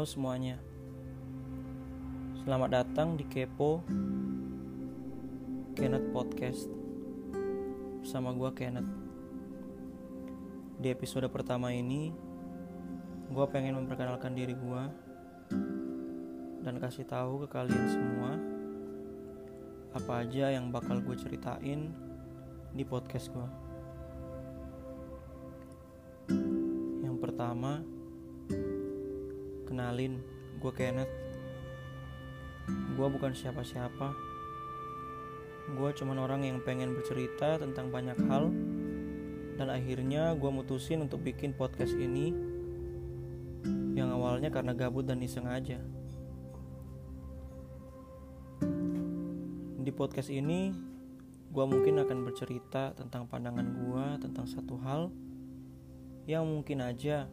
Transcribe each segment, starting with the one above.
Halo semuanya. Selamat datang di Kepo Kenneth Podcast bersama gua Kenneth. Di episode pertama ini, gua pengen memperkenalkan diri gua dan kasih tahu ke kalian semua apa aja yang bakal gue ceritain di podcast gua. Yang pertama, Kenalin, gue Kenneth. Gue bukan siapa-siapa. Gue cuman orang yang pengen bercerita tentang banyak hal. Dan akhirnya gue mutusin untuk bikin podcast ini. Yang awalnya karena gabut dan iseng aja. Di podcast ini, gue mungkin akan bercerita tentang pandangan gue tentang satu hal yang mungkin aja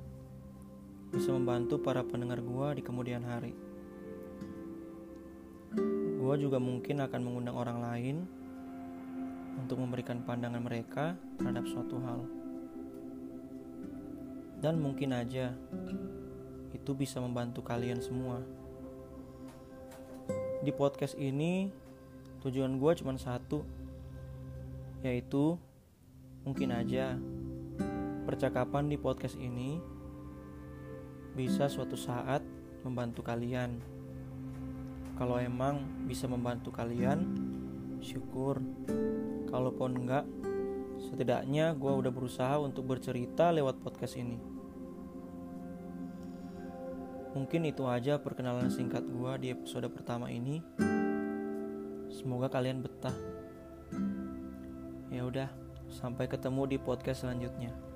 bisa membantu para pendengar gua di kemudian hari. Gua juga mungkin akan mengundang orang lain untuk memberikan pandangan mereka terhadap suatu hal. Dan mungkin aja itu bisa membantu kalian semua. Di podcast ini tujuan gue cuma satu, yaitu mungkin aja percakapan di podcast ini bisa suatu saat membantu kalian. Kalau emang bisa membantu kalian, syukur. Kalaupun enggak, setidaknya gue udah berusaha untuk bercerita lewat podcast ini. Mungkin itu aja perkenalan singkat gue di episode pertama ini. Semoga kalian betah. Ya udah, sampai ketemu di podcast selanjutnya.